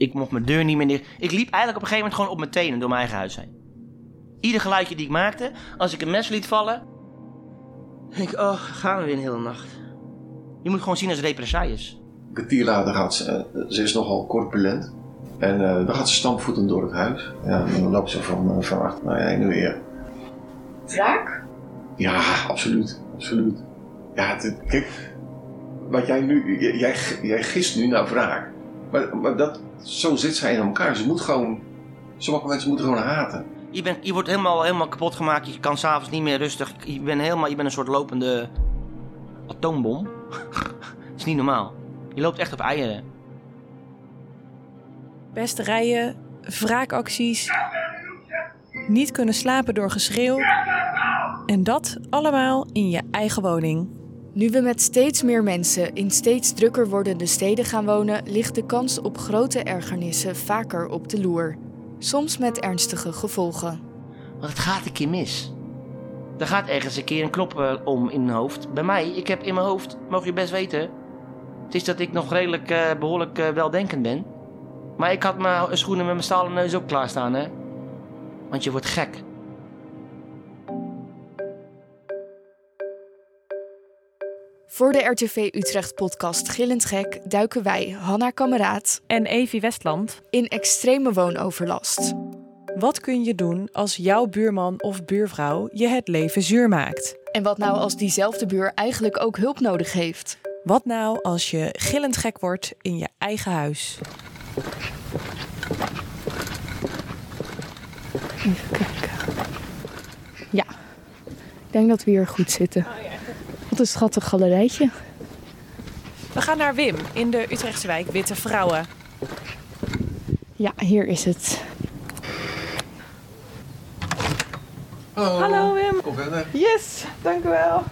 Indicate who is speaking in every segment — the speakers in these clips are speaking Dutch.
Speaker 1: Ik mocht mijn deur niet meer dicht. Ik liep eigenlijk op een gegeven moment gewoon op mijn tenen door mijn eigen huis heen. Ieder geluidje die ik maakte, als ik een mes liet vallen. denk ik, oh, gaan we weer een hele nacht. Je moet gewoon zien als represailles.
Speaker 2: Een kwartier later gaat ze, eh, ze is nogal corpulent. En eh, dan gaat ze stampvoetend door het huis. Ja, en dan loopt ze van, eh, van achter naar heen en weer.
Speaker 3: Wraak?
Speaker 2: Ja, absoluut. Absoluut. Ja, het- kijk, wat jij nu, j- jij, jij gist nu naar wraak. Maar, maar dat, zo zit zij in elkaar. Ze moet gewoon, sommige mensen moeten gewoon haten.
Speaker 1: Je, bent, je wordt helemaal, helemaal kapot gemaakt. Je kan s'avonds niet meer rustig. Je bent, helemaal, je bent een soort lopende atoombom. Dat is niet normaal. Je loopt echt op eieren.
Speaker 4: Pesterijen, wraakacties, niet kunnen slapen door geschreeuw. En dat allemaal in je eigen woning.
Speaker 5: Nu we met steeds meer mensen in steeds drukker wordende steden gaan wonen, ligt de kans op grote ergernissen vaker op de loer. Soms met ernstige gevolgen.
Speaker 1: Want het gaat een keer mis. Er gaat ergens een keer een knop eh, om in mijn hoofd. Bij mij, ik heb in mijn hoofd, mogen je best weten. Het is dat ik nog redelijk eh, behoorlijk eh, weldenkend ben. Maar ik had mijn schoenen met mijn stalen neus ook klaarstaan, hè. Want je wordt gek.
Speaker 5: Voor de RTV Utrecht podcast Gillend Gek duiken wij, Hanna Kameraad,
Speaker 4: En Evie Westland,
Speaker 5: in extreme woonoverlast.
Speaker 4: wat kun je doen als jouw buurman of buurvrouw je het leven zuur maakt?
Speaker 5: En wat nou als diezelfde buur eigenlijk ook hulp nodig heeft?
Speaker 4: Wat nou als je gillend gek wordt in je eigen huis?
Speaker 5: Even kijken. Ja, ik denk dat we hier goed zitten. Wat een schattig galerijtje.
Speaker 4: We gaan naar Wim in de Utrechtse wijk Witte Vrouwen.
Speaker 5: Ja, hier is het.
Speaker 4: Hallo Wim.
Speaker 2: Kom verder.
Speaker 4: Yes, dank u wel.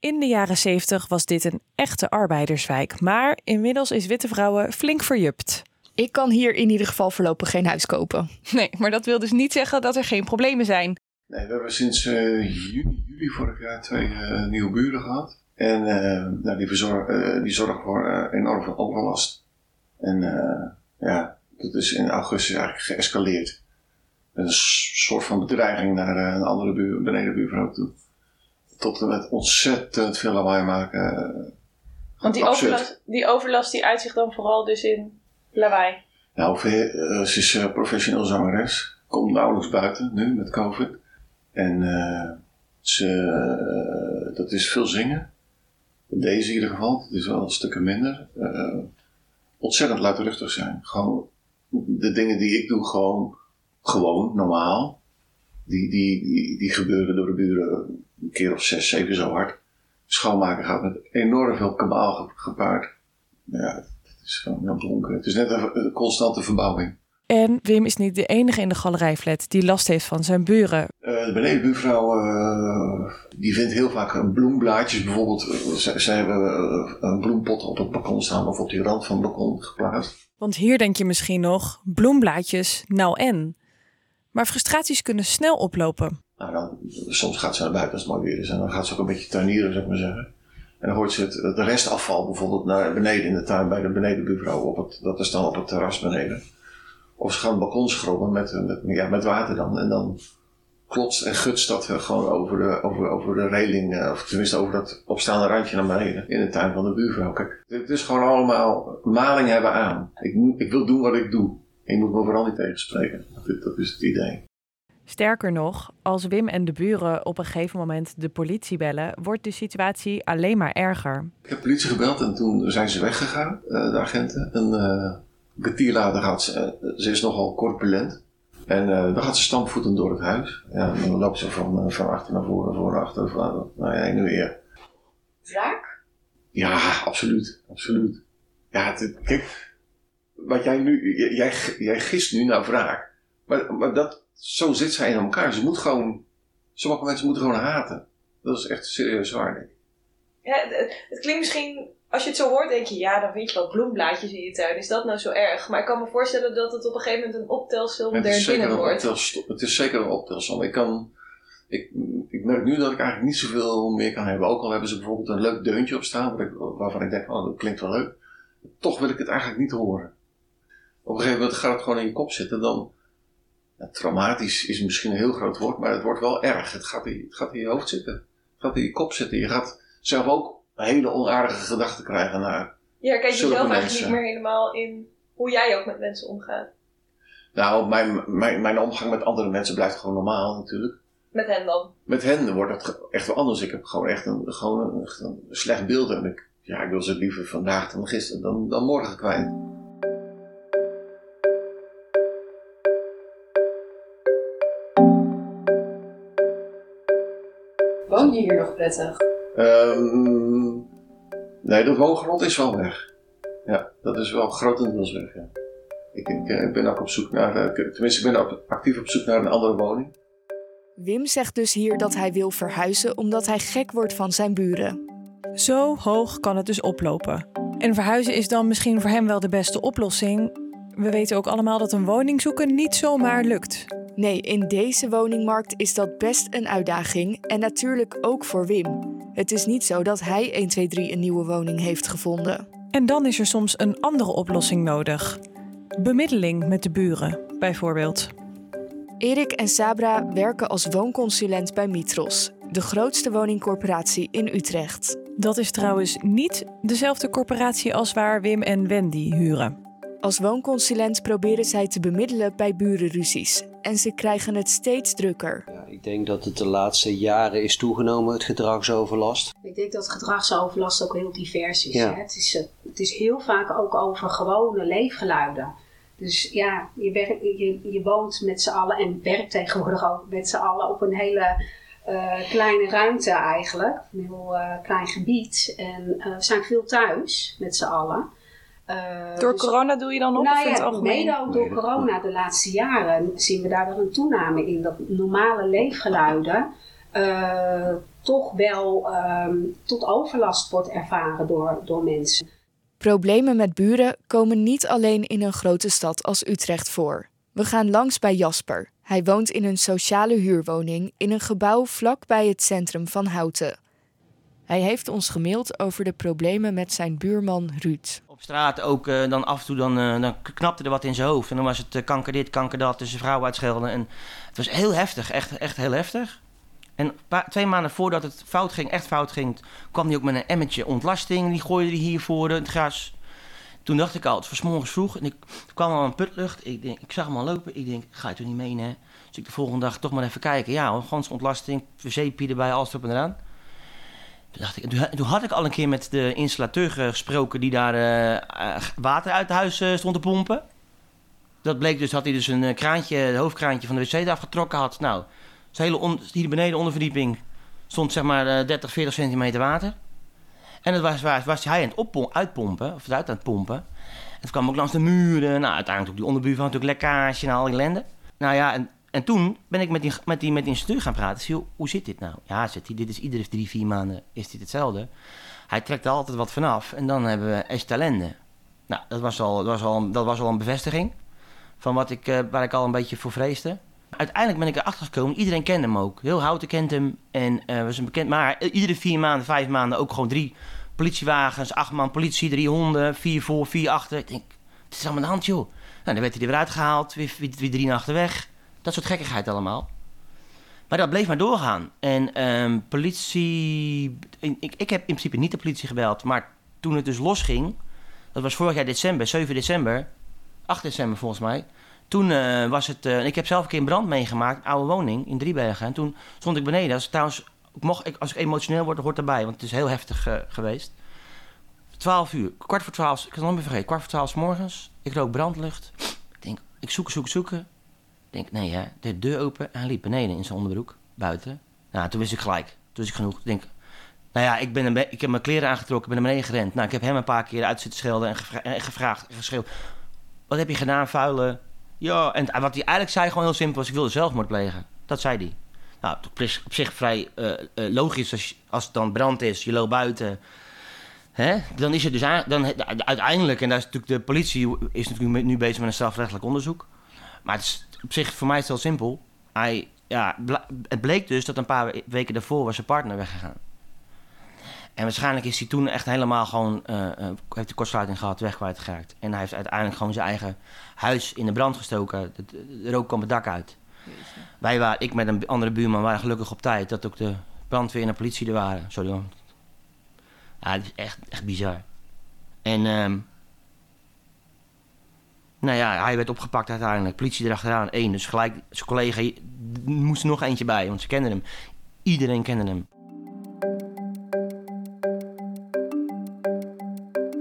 Speaker 4: In de jaren 70 was dit een echte arbeiderswijk, maar inmiddels is Witte Vrouwen flink verjupt.
Speaker 5: Ik kan hier in ieder geval voorlopig geen huis kopen.
Speaker 4: Nee, maar dat wil dus niet zeggen dat er geen problemen zijn.
Speaker 2: Nee, we hebben sinds eh, juni, juli vorig jaar twee eh, nieuwe buren gehad. En eh, nou, die, verzor- eh, die zorgen voor enorm veel overlast. En ja, dat is in augustus eigenlijk geëscaleerd. Een soort van bedreiging naar een andere buur, benedenbuurvrouw toe. Tot en met ontzettend veel lawaai maken.
Speaker 3: Want die
Speaker 2: Absurd.
Speaker 3: overlast, die overlast die uitzicht dan vooral dus in lawaai.
Speaker 2: Nou, ze is professioneel zangeres. Komt nauwelijks buiten nu met COVID. En eh, ze, eh, dat is veel zingen. Deze in ieder geval. Het is wel een stukje minder. Eh, ontzettend luidruchtig zijn. Gewoon de dingen die ik doe, gewoon, gewoon normaal. Die, die, die, gebeuren door de buren een keer of zes, zeven zo hard. Schoonmaken gaat met enorm veel kabaal ge- gepaard. Ja, het is gewoon heel donker. Het is net een constante verbouwing.
Speaker 4: En Wim is niet de enige in de galerijflat die last heeft van zijn buren.
Speaker 2: Eh, de benedenbuurvrouw eh, die vindt heel vaak eh, bloemblaadjes. Bijvoorbeeld, eh, ze, ze hebben eh, een bloempot op het balkon staan of op die rand van het balkon geplaatst.
Speaker 4: Want hier denk je misschien nog, bloemblaadjes, nou en. Maar frustraties kunnen snel oplopen.
Speaker 2: Nou, dan, soms gaat ze naar buiten als het mooi weer is en dan gaat ze ook een beetje tuinieren, zou ik maar zeggen. En dan hoort ze het, het restafval bijvoorbeeld naar beneden in de tuin bij de benedenbuurvrouw. Op het, dat is dan op het terras beneden. Of ze gaan het balkon schrobben met, met, ja, met water dan. En dan klotst en gutst dat eh, gewoon over de, over, over de reling, eh, of tenminste over dat opstaande randje naar beneden in de tuin van de buurvrouw. Kijk, het is gewoon allemaal maling hebben aan. Ik, ik wil doen wat ik doe. En je moet me vooral niet tegenspreken. Dat, dat is het idee.
Speaker 4: Sterker nog, als Wim en de buren op een gegeven moment de politie bellen, wordt de situatie alleen maar erger.
Speaker 2: Ik heb politie gebeld en toen zijn ze weggegaan, eh, de agenten. En eh, kwartier later gaat ze, eh, ze is nogal corpulent. En eh, dan gaat ze stampvoetend door het huis. Ja, en dan loopt ze van, eh, van achter naar voren, voor naar achter, van, nou ja, en weer.
Speaker 3: Wraak?
Speaker 2: Ja, absoluut, absoluut. Ja, het- kijk, wat jij nu, jij, jij gist nu naar wraak. Maar, maar dat, zo zit zij in elkaar. Ze moet gewoon, sommige mensen moeten gewoon haten. Dat is echt serieus waar, denk ik.
Speaker 3: Ja, het, het klinkt misschien, als je het zo hoort, denk je, ja, dan vind je wel bloemblaadjes in je tuin. Is dat nou zo erg? Maar ik kan me voorstellen dat het op een gegeven moment een optelsom der dingen wordt.
Speaker 2: het is zeker een optelsom. Ik, kan, ik, ik merk nu dat ik eigenlijk niet zoveel meer kan hebben. Ook al hebben ze bijvoorbeeld een leuk deuntje op staan, ik- waarvan ik denk, oh, dat klinkt wel leuk. Toch wil ik het eigenlijk niet horen. Op een gegeven moment gaat het gewoon in je kop zitten. Dan, ja, traumatisch is misschien een heel groot woord, maar het wordt wel erg. Het gaat, in, het gaat in je hoofd zitten. Het gaat in je kop zitten. Je gaat zelf ook hele onaardige gedachten krijgen naar
Speaker 3: Je herkent
Speaker 2: Zulke
Speaker 3: jezelf eigenlijk niet meer helemaal in hoe jij ook met mensen omgaat.
Speaker 2: Nou, mijn, mijn, mijn omgang met andere mensen blijft gewoon normaal natuurlijk.
Speaker 3: Met hen dan.
Speaker 2: Met hen wordt het echt wel anders. Ik heb gewoon echt een, gewoon een, echt een slecht beeld. En ik, ja, ik wil ze liever vandaag dan gisteren dan, dan morgen kwijt.
Speaker 6: Woon je hier nog prettig?
Speaker 2: Ehm, nee, de woongrond is wel weg. Ja, dat is wel grotendeels weg. Ja. Ik, ik, eh, ik ben ook op zoek naar, eh, tenminste, ik ben ook actief op zoek naar een andere woning.
Speaker 5: Wim zegt dus hier dat hij wil verhuizen omdat hij gek wordt van zijn buren.
Speaker 4: Zo hoog kan het dus oplopen. En verhuizen is dan misschien voor hem wel de beste oplossing. We weten ook allemaal dat een woning zoeken niet zomaar lukt.
Speaker 5: Nee, in deze woningmarkt is dat best een uitdaging en natuurlijk ook voor Wim. Het is niet zo dat hij 1, 2, 3 een nieuwe woning heeft gevonden.
Speaker 4: En dan is er soms een andere oplossing nodig. Bemiddeling met de buren, bijvoorbeeld.
Speaker 5: Erik en Sabra werken als woonconsulent bij Mitros, de grootste woningcorporatie in Utrecht.
Speaker 4: Dat is trouwens niet dezelfde corporatie als waar Wim en Wendy huren.
Speaker 5: Als woonconsulent proberen zij te bemiddelen bij burenruzies en ze krijgen het steeds drukker.
Speaker 7: Ja, ik denk dat het de laatste jaren is toegenomen, het gedragsoverlast.
Speaker 6: Ik denk dat gedragsoverlast ook heel divers is.
Speaker 7: Ja.
Speaker 6: Hè? Het, is eh, het is heel vaak ook over gewone leefgeluiden. Dus ja, je, werkt, je, je woont met z'n allen en werkt tegenwoordig ook met z'n allen op een hele eh, kleine ruimte eigenlijk. Een heel eh, klein gebied. En eh, we zijn veel thuis met z'n allen. Eh,
Speaker 3: Door
Speaker 6: dus-
Speaker 3: corona doe je dan op
Speaker 6: nou
Speaker 3: of het algemeen?
Speaker 6: mede ook door corona de laatste jaren zien we daar wel een toename in. Dat normale leefgeluiden eh, toch wel ehm, tot overlast wordt ervaren door, door mensen.
Speaker 5: Problemen met buren komen niet alleen in een grote stad als Utrecht voor. We gaan langs bij Jasper. Hij woont in een sociale huurwoning in een gebouw vlak bij het centrum van Houten. Hij heeft ons gemaild over de problemen met zijn buurman Ruud.
Speaker 1: Op straat ook eh, dan af en toe dan, eh, dan knapte er wat in zijn hoofd. En dan was het eh, kanker dit, kanker dat, dus zijn vrouw uitschelden. En het was heel heftig, echt, echt heel heftig. En twee maanden voordat het fout ging, echt fout ging, kwam hij ook met een emmertje ontlasting. Die gooide hij hier voor het gras. Toen dacht ik al, het was morgens vroeg en ik kwam al een putlucht. Ik, denk, ik zag hem al lopen. Ik denk, ga je toch niet meen, hè? Dus ik de volgende dag toch maar even kijken. Ja, hoor, gans ontlasting, wc-pie erbij, alles erop en eraan. Toen, had ik al een keer met de installateur gesproken die daar eh, eh, water uit het huis eh, stond te pompen. Dat bleek dus dat hij dus een kraantje, het hoofdkraantje van de wc eraf getrokken had. Nou, zijn hele hier beneden onderverdieping stond zeg maar eh, 30, 40 centimeter water. En dat was, was, hij aan het uitpompen, of het uit aan het pompen. En het kwam ook langs de muren. Nou, uiteindelijk ook die onderbuur van natuurlijk lekkage en al die ellende. Nou ja, en, en toen ben ik met die, met die, met die instructeur gaan praten. Zei, "Joh, hoe zit dit nou? Ja, zegt hij, dit is iedere drie, vier maanden is dit hetzelfde. Hij trekt er altijd wat vanaf en dan hebben we ellende. Nou, dat was al, dat was al, dat was al een bevestiging van wat ik, eh, waar ik al een beetje voor vreesde. Uiteindelijk ben ik erachter gekomen, iedereen kende hem ook. Heel Houten kent hem en eh, was een bekend. Maar iedere vier maanden, vijf maanden ook gewoon drie politiewagens, acht man politie, drie honden, vier voor, vier achter. Ik denk, het is allemaal aan de hand, joh. Nou, dan werd hij er weer uitgehaald, weer drie nachten weg. Dat soort gekkigheid allemaal. Maar dat bleef maar doorgaan. En ehm, politie... Ik, ik heb in principe niet de politie gebeld, maar toen het dus losging... Dat was vorig jaar december, 7 december. 8 december volgens mij. Toen eh, was het... eh, ik heb zelf een keer een brand meegemaakt, oude woning in Driebergen. En toen stond ik beneden. Is trouwens, ik mocht, ik, als ik emotioneel word, hoort erbij. Want het is heel heftig eh, geweest. 12 uur, kwart voor 12, ik kan het nooit meer vergeten. Kwart voor 12 's morgens. Ik rook brandlucht. Ik denk, ik zoek, zoek, zoeken. Denk, nee hè, de deur open en liep beneden in zijn onderbroek, buiten. Nou, toen wist ik gelijk. Toen wist ik genoeg. Ik denk, nou ja, ik, ben ik heb mijn kleren aangetrokken, ben naar beneden gerend. Nou, ik heb hem een paar keer uit zitten schelden en, en gevraagd en geschreeuwd. Wat heb je gedaan, vuile? Ja, en wat hij eigenlijk zei, gewoon heel simpel, was ik wilde zelfmoord plegen. Dat zei hij. Nou, op zich- vrij eh, eh, logisch als, als het dan brand is, je loopt buiten. Hè? Dan is het dus dan, uiteindelijk, en daar is natuurlijk de politie is natuurlijk nu bezig met een strafrechtelijk onderzoek. Maar het is op zich voor mij is het heel simpel. Hij, ja, het bleek dus dat een paar we- weken daarvoor was zijn partner weggegaan. En waarschijnlijk is hij toen echt helemaal gewoon, uh, uh, heeft de kortsluiting gehad, weg kwijtgeraakt. En hij heeft uiteindelijk gewoon zijn eigen huis in de brand gestoken. De, de rook kwam het dak uit. Wij waren, ik met een andere buurman, waren gelukkig op tijd dat ook de brandweer en de politie er waren. Sorry hoor. Ja, het is echt, echt bizar. En, um, nou ja, hij werd opgepakt uiteindelijk. Politie erachteraan, één. Dus gelijk, zijn collega moest er nog eentje bij, want ze kenden hem. Iedereen kende hem.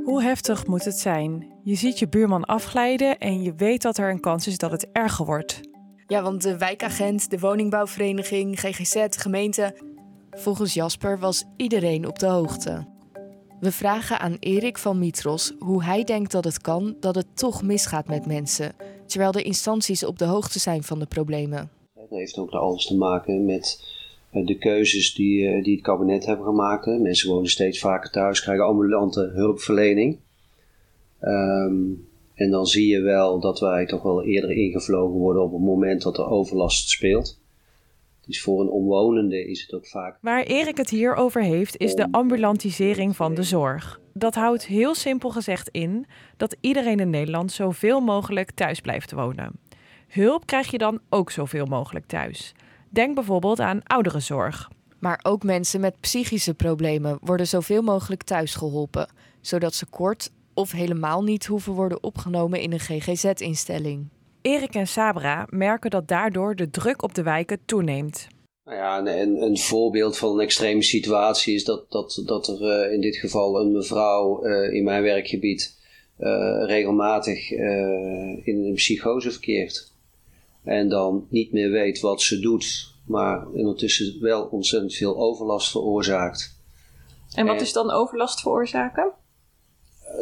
Speaker 4: Hoe heftig moet het zijn? Je ziet je buurman afglijden en je weet dat er een kans is dat het erger wordt.
Speaker 5: Ja, want de wijkagent, de woningbouwvereniging, GGZ, gemeente. Volgens Jasper was iedereen op de hoogte. We vragen aan Erik van Mitros hoe hij denkt dat het kan dat het toch misgaat met mensen, terwijl de instanties op de hoogte zijn van de problemen.
Speaker 7: Het heeft ook alles te maken met eh, de keuzes die, eh, die het kabinet hebben gemaakt. Mensen wonen steeds vaker thuis, krijgen ambulante hulpverlening. Um, en dan zie je wel dat wij toch wel eerder ingevlogen worden op het moment dat er overlast speelt. Dus voor een omwonende is het ook vaak.
Speaker 4: Waar Erik het hier over heeft, is de ambulantisering van de zorg. Dat houdt heel simpel gezegd in dat iedereen in Nederland zoveel mogelijk thuis blijft wonen. Hulp krijg je dan ook zoveel mogelijk thuis. Denk bijvoorbeeld aan ouderenzorg.
Speaker 5: Maar ook mensen met psychische problemen worden zoveel mogelijk thuis geholpen, zodat ze kort of helemaal niet hoeven worden opgenomen in een GGZ-instelling.
Speaker 4: Erik en Sabra merken dat daardoor de druk op de wijken toeneemt.
Speaker 7: Nou ja, een, een voorbeeld van een extreme situatie is dat, dat, dat er uh, in dit geval een mevrouw uh, in mijn werkgebied uh, regelmatig in een psychose verkeert. En dan niet meer weet wat ze doet, maar ondertussen wel ontzettend veel overlast veroorzaakt.
Speaker 3: En wat is dan overlast veroorzaken?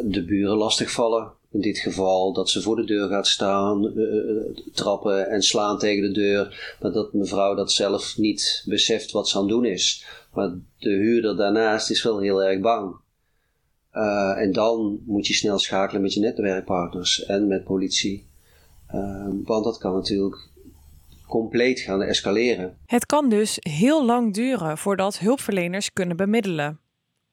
Speaker 7: De buren lastigvallen, in dit geval dat ze voor de deur gaat staan, uh, trappen en slaan tegen de deur. Maar dat mevrouw dat zelf niet beseft wat ze aan het doen is. Maar de huurder daarnaast is wel heel erg bang. Uh, en dan moet je snel schakelen met je netwerkpartners en met politie. Want dat kan natuurlijk compleet gaan escaleren.
Speaker 4: Het kan dus heel lang duren voordat hulpverleners kunnen bemiddelen.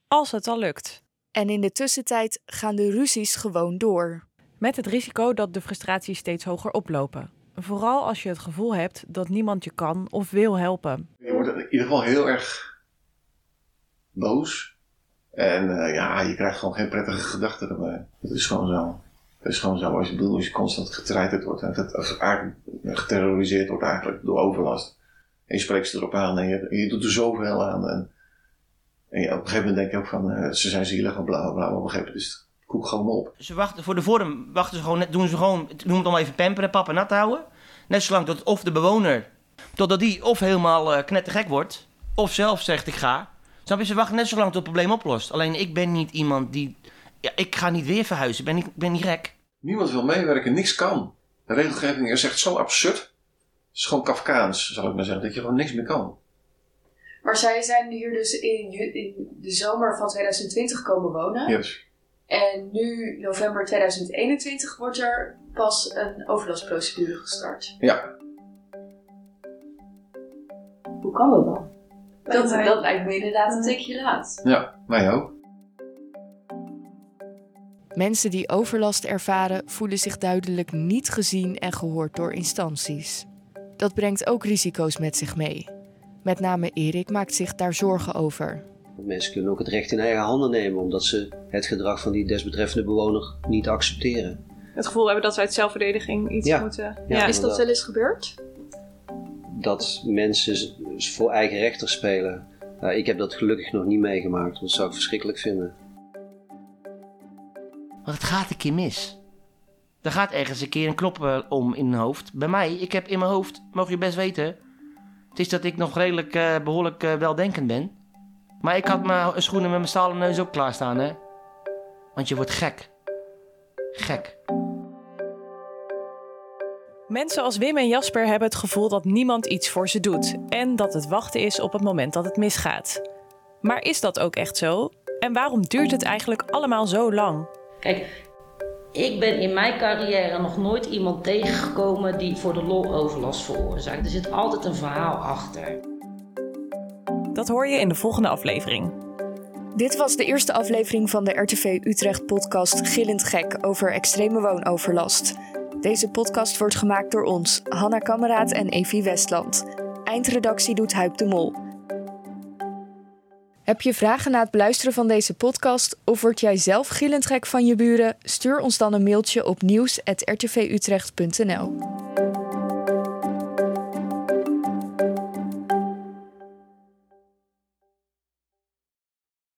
Speaker 4: Als het al lukt.
Speaker 5: En in de tussentijd gaan de ruzies gewoon door.
Speaker 4: Met het risico dat de frustraties steeds hoger oplopen. Vooral als je het gevoel hebt dat niemand je kan of wil helpen.
Speaker 2: Je wordt in ieder geval heel erg boos. En uh, ja, je krijgt gewoon geen prettige gedachten erbij. Dat is gewoon zo. Dat is gewoon zo. Als je, bedoel, als je constant getreiterd wordt. En dat, als eigenlijk geterroriseerd wordt eigenlijk door overlast. En je spreekt ze erop aan en je, je doet er zoveel aan. En, en op een gegeven moment denk je ook van, uh, ze zijn zielig en bla bla. Op een gegeven moment is het koek gewoon op.
Speaker 1: Ze wachten voor de vorm, wachten ze gewoon, doen ze gewoon, noem het dan even pamperen, papa nat houden. Net zolang tot of de bewoner, totdat die of helemaal uh, knettergek wordt, of zelf zegt ik ga. Snap je, ze wachten net zolang tot het probleem oplost. Alleen ik ben niet iemand die, ja, ik ga niet weer verhuizen, ik ben niet, ik ben niet gek.
Speaker 2: Niemand wil meewerken, niks kan. De regelgeving is echt zo absurd. Het is gewoon Kafkaans, zal ik maar zeggen, dat je gewoon niks meer kan.
Speaker 8: Maar zij zijn hier dus in, in de zomer van 2020 komen wonen.
Speaker 2: Yes.
Speaker 8: En nu, november 2021, wordt er pas een overlastprocedure gestart.
Speaker 2: Ja.
Speaker 8: Hoe kan dat dan? Dat, dat lijkt me inderdaad een tikje laat.
Speaker 2: Ja, mij ook.
Speaker 5: Mensen die overlast ervaren voelen zich duidelijk niet gezien en gehoord door instanties. Dat brengt ook risico's met zich mee. Met name Erik maakt zich daar zorgen over.
Speaker 7: Mensen kunnen ook het recht in eigen handen nemen omdat ze het gedrag van die desbetreffende bewoner niet accepteren.
Speaker 3: Het gevoel hebben dat ze uit zelfverdediging iets
Speaker 7: Ja.
Speaker 3: moeten.
Speaker 7: Ja,
Speaker 3: Is dat wel eens gebeurd?
Speaker 7: Dat mensen voor eigen rechter spelen. Nou, ik heb dat gelukkig nog niet meegemaakt, want dat zou ik verschrikkelijk vinden.
Speaker 1: Want het gaat een keer mis. Er gaat ergens een keer een klop eh, om in mijn hoofd. Bij mij, ik heb in mijn hoofd, mogen je best weten. Het is dat ik nog redelijk eh, behoorlijk eh, weldenkend ben. Maar ik had mijn schoenen met mijn stalen neus ook klaarstaan, hè. Want je wordt gek. Gek.
Speaker 4: Mensen als Wim en Jasper hebben het gevoel dat niemand iets voor ze doet en dat het wachten is op het moment dat het misgaat. Maar is dat ook echt zo? En waarom duurt het eigenlijk allemaal zo lang?
Speaker 9: Kijk, ik ben in mijn carrière nog nooit iemand tegengekomen die voor de lol overlast veroorzaakt. Er zit altijd een verhaal achter.
Speaker 4: Dat hoor je in de volgende aflevering.
Speaker 5: Dit was de eerste aflevering van de RTV Utrecht podcast Gillend Gek over extreme woonoverlast. Deze podcast wordt gemaakt door ons, Hanna Kameraad en Evie Westland. Eindredactie doet Huip de Mol. Heb je vragen na het beluisteren van deze podcast of word jij zelf gillend gek van je buren? Stuur ons dan een mailtje op nieuws.rtvutrecht.nl.